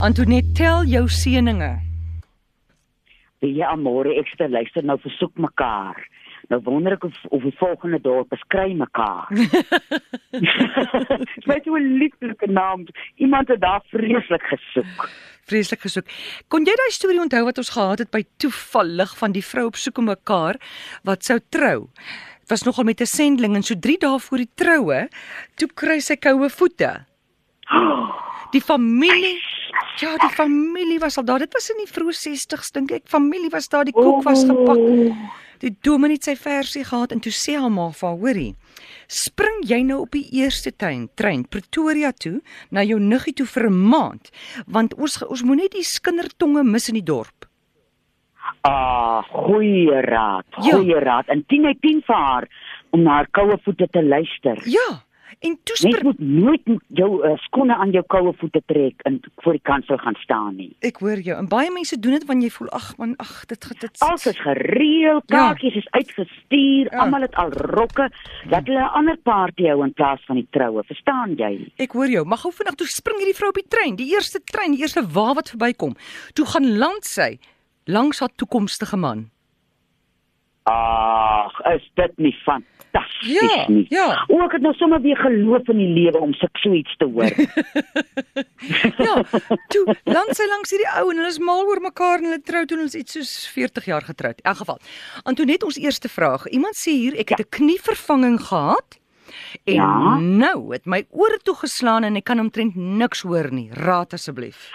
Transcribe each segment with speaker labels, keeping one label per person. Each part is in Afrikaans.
Speaker 1: Antoinette, tel jou seëninge.
Speaker 2: Wie jy amore ek sit luister nou versoek mekaar. Nou wonder ek of of die volgende dorp beskry mekaar. Dit is 'n lieflike naam. Iemand het daar vreeslik gesoek.
Speaker 1: Vreeslik gesoek. Kon jy daai storie onthou wat ons gehad het by toevallig van die vrou op soek om mekaar wat sou trou? Dit was nogal met 'n sending en so 3 dae voor die troue, toe kry sy koue voete. Die familie Ja, die familie was al daar. Dit was in die vroeë 60's dink ek. Familie was daar, die koek was gepak. Die dominee het sy versie gehad en toe sê haar ma vir haar, hoorie, spring jy nou op die eerste trein, trein Pretoria toe na jou niggie toe vir 'n maand, want ons ons moet net die skindertonge mis in die dorp.
Speaker 2: Ah, goeie raad,
Speaker 1: Ja.
Speaker 2: goeie raad. En 10 uit 10 vir haar om na haar koue voete te luister.
Speaker 1: Ja. En toe
Speaker 2: Mens
Speaker 1: spring
Speaker 2: moet nooit jou uh, skoene aan jou koue voete trek en voor die kansel gaan staan nie.
Speaker 1: ek hoor jou. En baie mense doen dit wanneer jy voel ag man, ag dit dit dit
Speaker 2: Alles is gereël,
Speaker 1: Ja.
Speaker 2: kaartjies is uitgestuur,
Speaker 1: Ja.
Speaker 2: almal het al rokke, dat hulle 'n ander party hou in plaas van die troue, verstaan jy?
Speaker 1: Ek hoor jou, maar gou vinnig toe spring hierdie vrou op die trein, die eerste trein, die eerste wa wat verbykom. Toe gaan land sy langs haar toekomstige man.
Speaker 2: Ag, is dit nie fantasties
Speaker 1: Ja,
Speaker 2: nie?
Speaker 1: ja.
Speaker 2: O, ek het nou sommer weer geloof in die lewe om sulke so iets te hoor.
Speaker 1: Ja, toe land sy langs hierdie ou en hulle is mal oor mekaar en hulle trou toe ons iets soos 40 jaar getroud. In elk geval. Antoinette ons eerste vraag. Iemand sê hier ek het 'n knievervanging gehad. En
Speaker 2: Ja.
Speaker 1: nou het my ore toe geslaan en ek kan omtrent niks hoor nie. Raad asseblief.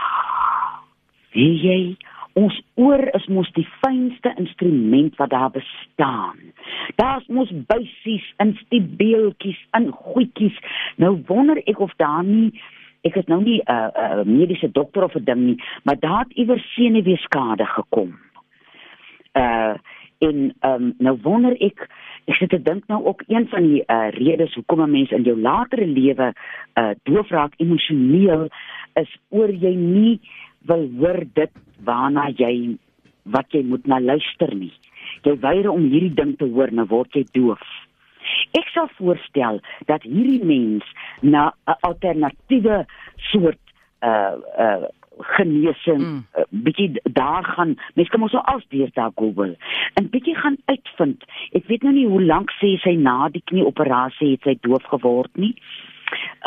Speaker 2: Weet jy, ons oor is mos die fynste instrument wat daar bestaan. Daar's mos buisies en stiebeeltjies en goedjies. Nou wonder ek of daar nie ek is nou nie 'n uh, uh, mediese dokter of 'n ding nie, maar daar het iewers senuweeskade gekom. Uh en um, nou wonder ek ek sit te dink nou ook een van die uh redes hoekom 'n mens in jou latere lewe uh doof raak emosioneel is oor jy nie wil hoor dit waarna jy wat jy moet na luister nie. Jy weier om hierdie ding te hoor, nou word jy doof. Ek sal voorstel dat hierdie mens na 'n alternatiewe soort uh uh genesing
Speaker 1: Mm.
Speaker 2: uh, bietjie daar gaan mense kan mos so als deur daar Google en bietjie gaan uitvind ek weet nou nie hoe lank sê sy na die knieoperasie het sy doof geword nie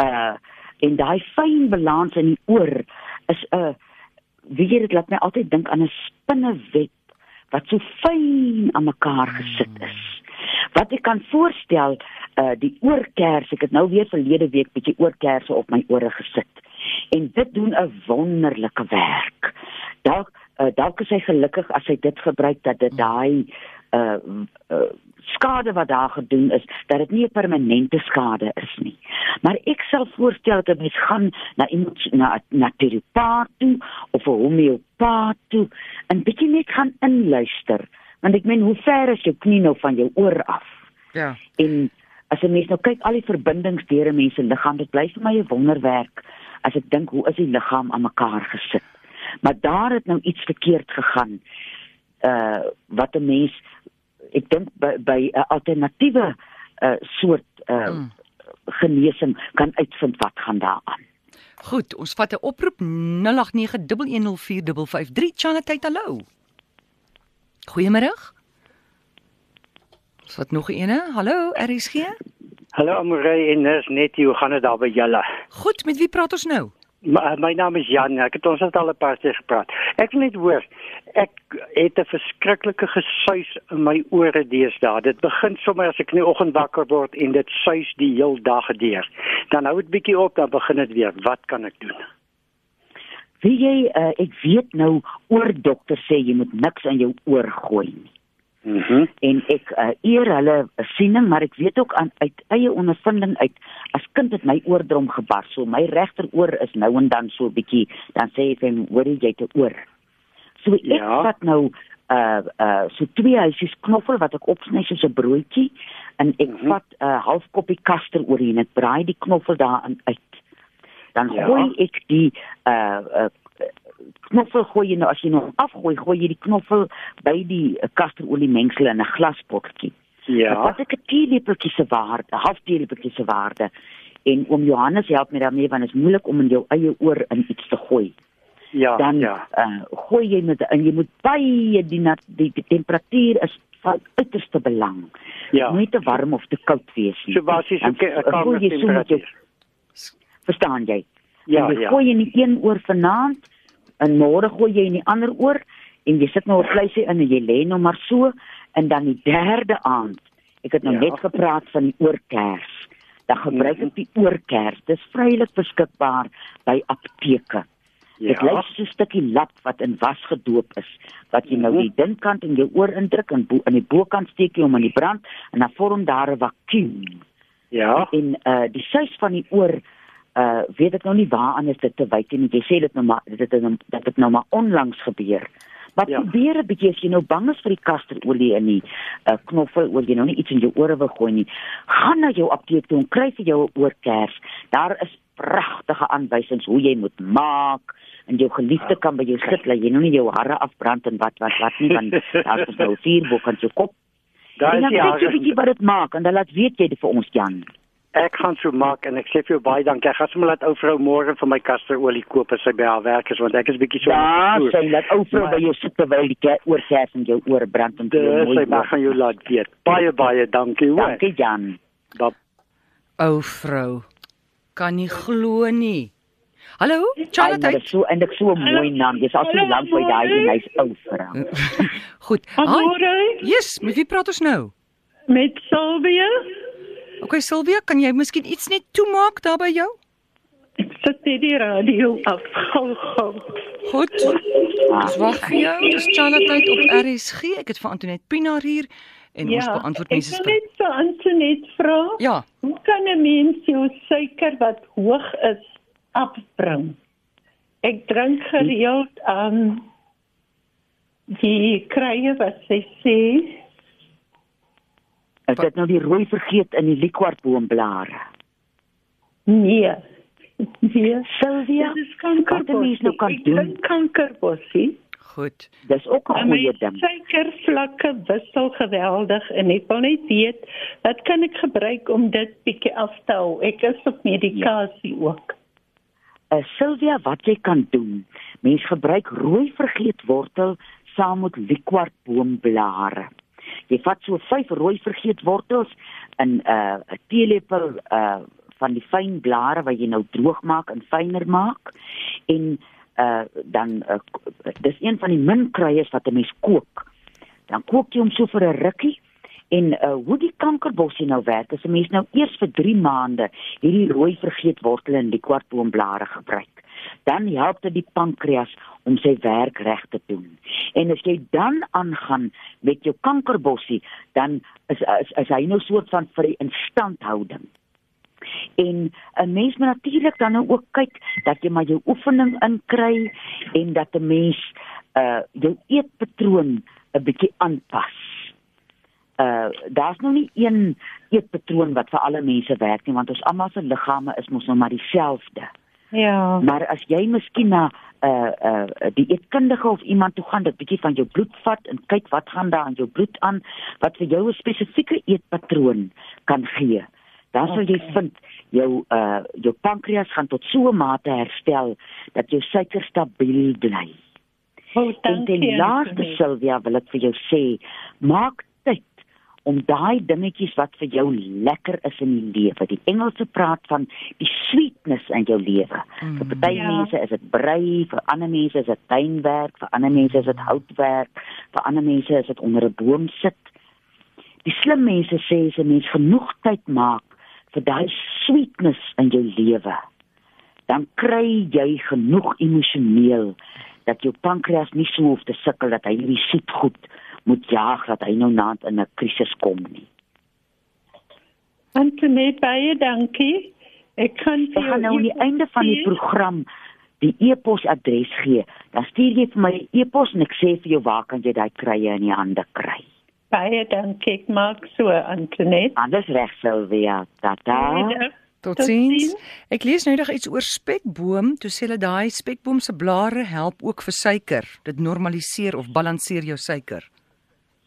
Speaker 2: uh en daai fyn balans in die oor is 'n uh, weet jy dit laat my altyd dink aan 'n spinneweb wat so fyn aan mekaar gesit is. Wat ek kan voorstel uh die oorkers ek het nou weer verlede week bietjie oorkerse op my ore gesit. En dit doen 'n wonderlike werk. Dalk uh, dalk is hy gelukkig as hy dit gebruik dat dit daai uh, uh skade wat daar gedoen is dat dit nie 'n permanente skade is nie. Maar ek sal voorstel dat mens gaan na iemand na na terapeut toe of 'n homeopaat toe en bietjie net gaan inluister. Want ek meen hoe ver is jou knie nou van jou oor af?
Speaker 1: Ja.
Speaker 2: en as 'n mens nou kyk al die verbindings deur 'n mens se liggaam dit bly vir my 'n wonderwerk as ek dink hoe is die liggaam aan mekaar gesit. Maar daar het nou iets verkeerd gegaan uh wat 'n mens ek dink by by 'n alternatiewe uh soort uh
Speaker 1: Mm.
Speaker 2: genesing kan uitvind wat gaan daaraan
Speaker 1: Goed, ons vat 'n oproep 0891104553. Chanatay, hallo. Goeiemôre. Ons vat nog 'n ene. Hallo, RSG.
Speaker 3: Hallo Amorey en dis net hoe gaan dit daar by julle?
Speaker 1: Goed, met wie praat ons nou?
Speaker 3: My, my naam is Jan. Ek het ons het al 'n paar keer gepraat. Ek wil net hoor. Ek het 'n verskriklike gesuis in my ore deesdae. Dit begin sommer as ek in die oggend wakker word en dit suis die heel dag deur. Dan hou dit bietjie op, dan begin dit weer. Wat kan ek doen?
Speaker 2: Wie jy uh, ek weet nou oor dokter sê jy moet niks aan jou oor gooi nie.
Speaker 3: Mm
Speaker 2: en ek uh, eer hulle siening maar ek weet ook aan uit eie ondervinding uit as kind het my oordrom gebars so my regteroor is nou en dan so 'n bietjie dan sê ek hoor jy te oor so ek
Speaker 3: Ja.
Speaker 2: vat nou uh uh so twee huisies knoffel wat ek opsny soos 'n broodjie en ek mm. -hmm. vat 'n uh, half koppie kaster oor en ek braai die knoffel daarin uit dan
Speaker 3: Ja.
Speaker 2: gooi ek die uh uh knoffel gooi jy nou as jy nou afgooi gooi jy die knoffel by die kasterolie mengsel in 'n glaspotjie
Speaker 3: Ja.
Speaker 2: wat ek 'n teelepeltjie se waarde, half teelepeltjie se waarde en oom Johannes help my daarmee want dit is moeilik om in jou eie oor in iets te gooi.
Speaker 3: Ja,
Speaker 2: dan
Speaker 3: ja.
Speaker 2: uh, gooi jy met en jy moet baie die nat, die, die temperatuur is van uiterste belang.
Speaker 3: Ja.
Speaker 2: Moenie te warm of te koud wees nie.
Speaker 3: So basies 'n
Speaker 2: jy jou-
Speaker 3: kamertemperatuur.
Speaker 2: Verstaan jy?
Speaker 3: Ja,
Speaker 2: en jy
Speaker 3: ja.
Speaker 2: gooi in die een oor vanaand en môre gooi jy in die ander oor en jy sit nou 'n vleisie in en jy lê nou maar so en dan die derde aand. Ek het nou
Speaker 3: Ja.
Speaker 2: net gepraat van die oorkers. Dan gebruik
Speaker 3: Mhm.
Speaker 2: ek die oorkers. Dis vrylik beskikbaar by apteke. Dit lyk
Speaker 3: Ja.
Speaker 2: soos 'n stukkie lap wat in was gedoop is, wat jy nou
Speaker 3: Mhm.
Speaker 2: die dinkkant in jou oor indruk en bo, in die bokant steek jy hom in die brand en dan vorm daar 'n vakuum
Speaker 3: Ja.
Speaker 2: en uh die suis van die oor uh weet ek nou nie waaraan is dit te wyk nie. Jy sê dit nou maar dit het nou- dat dit nou maar onlangs gebeur. Maar
Speaker 3: Ja.
Speaker 2: probeer 'n bietjie as jy nou bang is vir die kasterolie in die uh knoffel oor jy nou nie iets in jou ore wil gooi nie. Gaan na jou apteek toe en kry vir jou 'n oorkers. Daar is pragtige aanwysings hoe jy moet maak en jou geliefde kan by jou sit dat jy nou nie jou hare afbrand en wat wat wat nie want daar is nou vuur bo kan jou kop.
Speaker 3: Daar is
Speaker 2: kyk jy
Speaker 3: hare.
Speaker 2: bietjie wat dit maak en dan laat weet jy dit vir ons Jan.
Speaker 3: Ek gaan so maak en ek sê vir jou baie dankie. Ek gaan sommer laat ou vrou môre vir my kasterolie koop as sy by haar werk is want ek is bietjie so
Speaker 2: Ja,
Speaker 3: aan
Speaker 2: sy laat ou vrou by jou sit terwyl die oorkers in jou ore brand en
Speaker 3: Dis
Speaker 2: mooi
Speaker 3: sy mag gaan jou laat weet. Baie baie dankie hoor.
Speaker 2: Dankie Jan.
Speaker 3: Bab-
Speaker 1: Ou vrou. Kan nie glo nie. Hallo,
Speaker 2: Ai,
Speaker 1: Charlotte.
Speaker 2: dit is so en dit is so 'n mooi naam. Jy's al so lank by daai en hy's ou vrou.
Speaker 1: Goed. Hi. Yes, met wie praat ons nou?
Speaker 4: met Sylvia.
Speaker 1: Okay, Silvia, kan jy miskien iets net toemaak daar by jou?
Speaker 4: Ek sit net die radio af. Gou gou.
Speaker 1: Goed. Ons wag vir jou. Dis Charlotte op RSG. Ek het vir Antoinette Pinaar hier en ons beantwoord mense
Speaker 4: Ek
Speaker 1: se
Speaker 4: wil net vir Antoinette vra.
Speaker 1: Ja,
Speaker 4: Hoe kan 'n mens jou suiker wat hoog is afbring? Ek drink gereeld aan die krye wat sy sê.
Speaker 2: Is dit nou die rooi vergeet in die liquorboomblare?
Speaker 4: Nee. Nee.
Speaker 2: Sylvia,
Speaker 4: Dit is
Speaker 2: wat 'n
Speaker 4: kankerbossie.
Speaker 2: mens nou kan
Speaker 4: Ek
Speaker 2: doen,
Speaker 4: drink kankerbossie.
Speaker 1: goed.
Speaker 2: dis ook 'n
Speaker 4: my
Speaker 2: goeie ding.
Speaker 4: suikervlakke wissel geweldig en ek wil net weet wat kan ek gebruik om dit bietjie af te hou? Ek is op medikasie ja. ook.
Speaker 2: Uh, Sylvia, wat jy kan doen, mens gebruik rooi vergeetwortel saam met liquorboomblare. Jy vat so 5 rooi vergeetwortels in 'n uh, 'n teelepel uh van die fyn blare wat jy nou droog maak en fyner maak en uh dan uh, dis een van die min kruies wat 'n mens kook. Dan kook jy hom so vir 'n rukkie en uh hoe die kankerbossie nou werk, is 'n mens nou eers vir 3 maande hierdie rooi vergeetwortel en die kwartboomblare gebruik. Dan help dit die pankreas om sy werk reg te doen. En as jy dan aangaan met jou kankerbossie, dan is is, is hy nou soort van vir instandhouding. En 'n mens moet natuurlik dan nou ook kyk dat jy maar jou oefening inkry en dat 'n mens uh jou eetpatroon 'n bietjie aanpas. Uh daar's nou nie een eetpatroon wat vir alle mense werk nie want ons almal se liggame is mos nou maar dieselfde.
Speaker 4: Ja.
Speaker 2: Maar as jy miskien na 'n uh, uh, die eetkundige of iemand toe gaan, dit bietjie van jou bloed vat en kyk wat gaan daar aan jou bloed aan wat vir jou 'n spesifieke eetpatroon kan gee. Dan sal jy
Speaker 4: Okay.
Speaker 2: vind jou uh jou pankreas gaan tot so 'n mate herstel dat jou suiker stabiel bly.
Speaker 4: Oh,
Speaker 2: En ten laaste Sylvia wil ek vir jou sê, maak om daai dingetjies wat vir jou lekker is in die lewe. Die Engelse praat van die sweetness in jou lewe.
Speaker 1: Mm.
Speaker 2: Vir party
Speaker 4: Ja.
Speaker 2: mense is dit brei, vir ander mense is dit tuinwerk, vir ander mense is dit houtwerk, vir ander mense is dit onder 'n boom sit. Die slim mense sê as 'n mens genoeg tyd maak vir daai sweetness in jou lewe, dan kry jy genoeg emosioneel dat jou pankreas nie so hoef te sukkel dat hy hierdie soet goed moet jaag dat hy nou naand in 'n krisis kom nie.
Speaker 4: Antoinette, baie dankie. Ek kan
Speaker 2: Ek gaan nou aan die einde van die program die e-posadres gee. Dan stuur jy vir my 'n e-pos en ek sê vir jou waar kan jy daai krye in die hande kry.
Speaker 4: Baie dankie. Ek maak so Antoinette.
Speaker 2: Anders reg Sylvia. Tata.
Speaker 1: Totsiens. Ek lees nou eendag iets oor spekboom, toe sê hulle daai spekboom se blare help ook vir suiker. Dit normaliseer of balanseer jou suiker.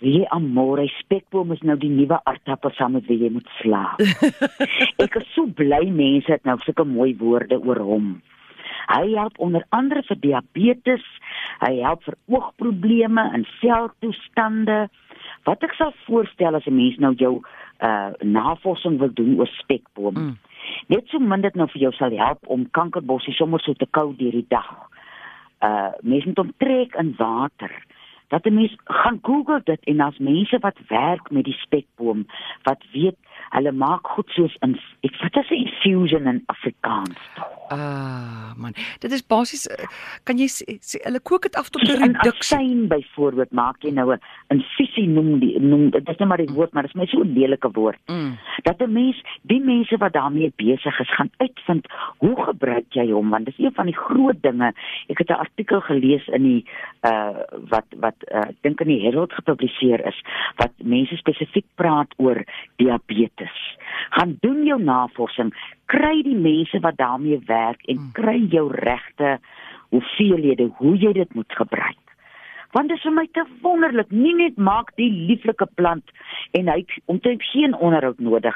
Speaker 2: Wie amore spekboom is nou die nuwe aardappel saam met wie jy moet slaap. ek is so bly mense het nou sulke mooi woorde oor hom. Hy help onder andere vir diabetes, hy help vir oogprobleme en seltoestande. Wat ek sal voorstel as 'n mens nou jou uh navorsing wil doen oor spekboom. Mm. Net so min dit nou vir jou sal help om kankerbossie sommer so te kou deur die dag. Uh mense moet hom trek in water dat 'n mens gaan Google dit en as mense wat werk met die spekboom wat weet hulle maak goed soos in ek wat is 'n infusion in Afrikaans.
Speaker 1: Ah man, dit is basies eh, kan jy sê, sê hulle kook dit af tot 'n reduksie.
Speaker 2: Syn byvoorbeeld maak jy nou 'n infusie noem die noem dit is net maar die woord maar dit is net so 'n lelike woord. Mm. Dat 'n mens die mense wat daarmee besig is gaan uitvind hoe gebruik jy hom want dit is een van die groot dinge. Ek het 'n artikel gelees in die uh wat wat uh, ek dink in die Herald gepubliseer is wat mense spesifiek praat oor diabetes. Gaan doen jou navorsing, kry die mense wat daarmee werk en hmm. kry jou regte hoeveelhede hoe jy dit moet gebruik. Want dit is vir my te wonderlik, nie net maak die lieflike plant en hy omtrent geen onderhoud nodig.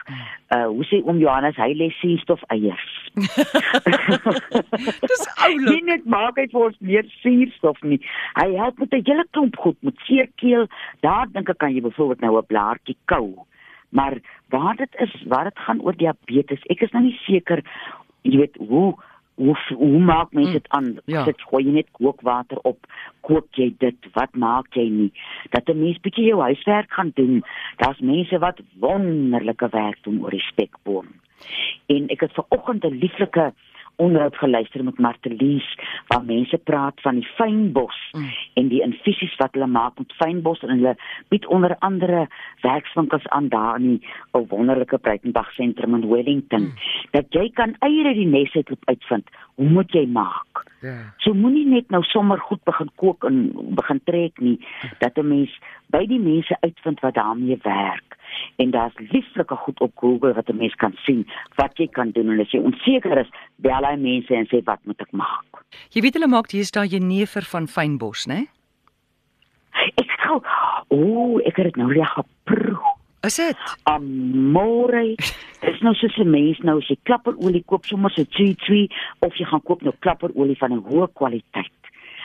Speaker 2: Uh hoe sê oom Johannes, hy lê suurstof eiers.
Speaker 1: Dis oulik.
Speaker 2: Nie net maak hy vir ons meer suurstof nie. Hy help met 'n hele klomp goed met seerkeel. Daar dink ek kan jy byvoorbeeld nou 'n blaartjie kou. Maar waar dit is, waar dit gaan oor diabetes, ek is nou nie seker jy weet hoe hoe hoe maak mense dit aan? Ja. Sit gooi jy net kookwater op, kook jy dit, wat maak jy nie? Dat 'n mens bietjie jou huiswerk gaan doen. Daar's mense wat wonderlike werk doen oor die spekboom. En ek het ver oggend 'n lieflike onderhoud geluister met Martelies waar mense praat van die fynbos mm. en die infusies wat hulle maak met fynbos en hulle bied onder andere werkswinkels aan daar in die wonderlike Breitenberg sentrum in Wellington mm. dat jy kan eiere die nes uit uitvind hoe moet jy maak yeah. Ja. so moenie net nou sommer goed begin kook en begin trek nie dat 'n mens by die mense uitvind wat daarmee werk en daar's lieflike goed op Google wat 'n mens kan sien wat jy kan doen en as jy onseker is, bel hy mense en sê wat moet ek maak.
Speaker 1: Jy weet hulle maak hier's daai jenever van fynbos, né?
Speaker 2: Ek gou, ooh, ek het dit nou reg geproe.
Speaker 1: Is dit?
Speaker 2: Amore. Dis nou so 'n mens nou as jy klapperolie koop sommer so 2-2 of jy gaan koop nou klapperolie van 'n hoë kwaliteit.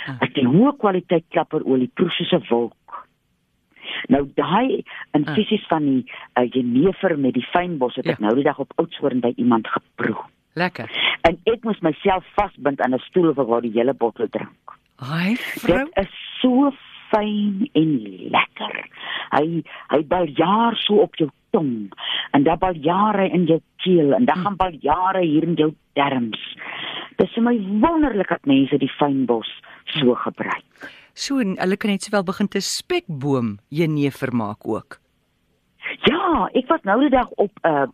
Speaker 2: Ah. As jy hoë kwaliteit klapperolie proe soos 'n wolk. Nou daai in ah. fisies van die uh, jenever met die fynbos het ja. ek nou die dag op Oudtshoorn by iemand geproe.
Speaker 1: Lekker.
Speaker 2: En ek moes myself vasbind aan 'n stoel of waar die hele bottel drink.
Speaker 1: Ai, vrou.
Speaker 2: Dit is so fyn en lekker. Hy hy bal jaar so op jou tong en dan bal jare in jou keel en dan hm. gaan bal jare hier in jou darmes. Dit is my wonderlik dat mense die fynbos so gebruik.
Speaker 1: So hulle kan net sowel begin te spekboom jenever maak ook.
Speaker 2: Ja, ek was nou die dag op uh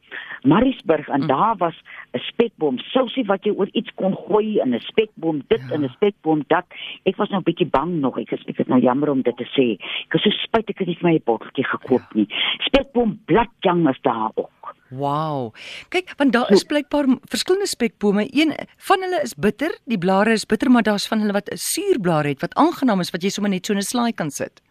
Speaker 2: Mariesburg en mm. daar was 'n spekboom, sousie wat jy oor iets kon gooi in 'n spekboom, dit ja. in 'n spekboom dat. Ek was nou 'n bietjie bang nog. Ek is ek is nou jammer om dit te sê. Ek is so spyt ek het nie vir my 'n botteltjie gekoop ja. nie. Spekboom bladjang is daar ook.
Speaker 1: Wow. Kyk, want daar is blykbaar verskillende spekbome. Een van hulle is bitter, die blare is bitter, maar daar's van hulle wat 'n suurblare het wat aangenaam is wat jy sommer net so 'n slaai kan sit.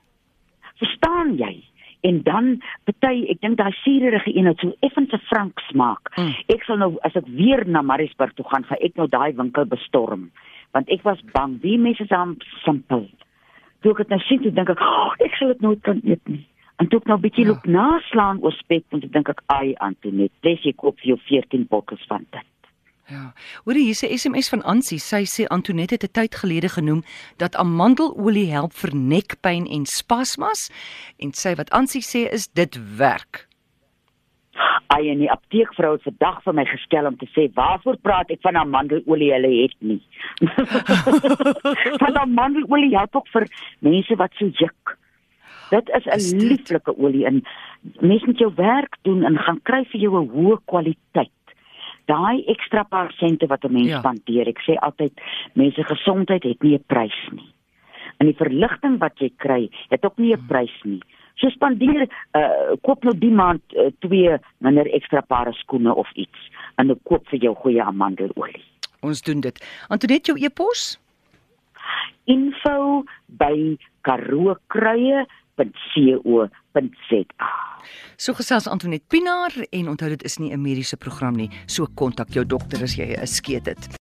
Speaker 2: Verstaan jy? En dan party, ek dink daai suurige een het so effens 'n frank smaak. Mm. Ek sal nou as ek weer na Mariesburg toe gaan, gaan ek nou daai winkel bestorm, want ek was bang wie mense is aan simpel. Toe ek dit nou sien, toe dink ek, oh, ek sal dit nooit kan eet nie. En toe ek nou 'n bietjie ja. loop naslaan oor spek, want ek dink ek ai Antoinette, dis jy koop vir jou 14 bottels van dit.
Speaker 1: Ja. Hoor hier sê SMS van Ansie, sy sê Antoinette het 'n tyd gelede genoem dat amandelolie help vir nekpyn en spasmas en sy wat Ansie sê is dit werk.
Speaker 2: Ai en die apteekvrou het vandag vir my gestel om te sê waarvoor praat ek van amandelolie hulle het nie. van amandelolie help ook vir mense wat so juk. Dit is 'n lieflike olie en mense moet jou werk doen en gaan kry vir jou 'n hoë kwaliteit. Daai ekstra paar sente wat 'n mens ja. spandeer, ek sê altyd mense gesondheid het nie 'n prys nie. En die verligting wat jy kry, het ook nie 'n hmm. prys nie. So spandeer uh koop nou die maand uh, twee minder ekstra paar skoene of iets en dan koop vir jou goeie amandelolie.
Speaker 1: Ons doen dit. Antoinette jou e-pos
Speaker 2: info by karookruie www.co.za.
Speaker 1: So gesels Antoinette Pinaar en onthou dit is nie 'n mediese program nie. So kontak jou dokter as jy 'n skeet het.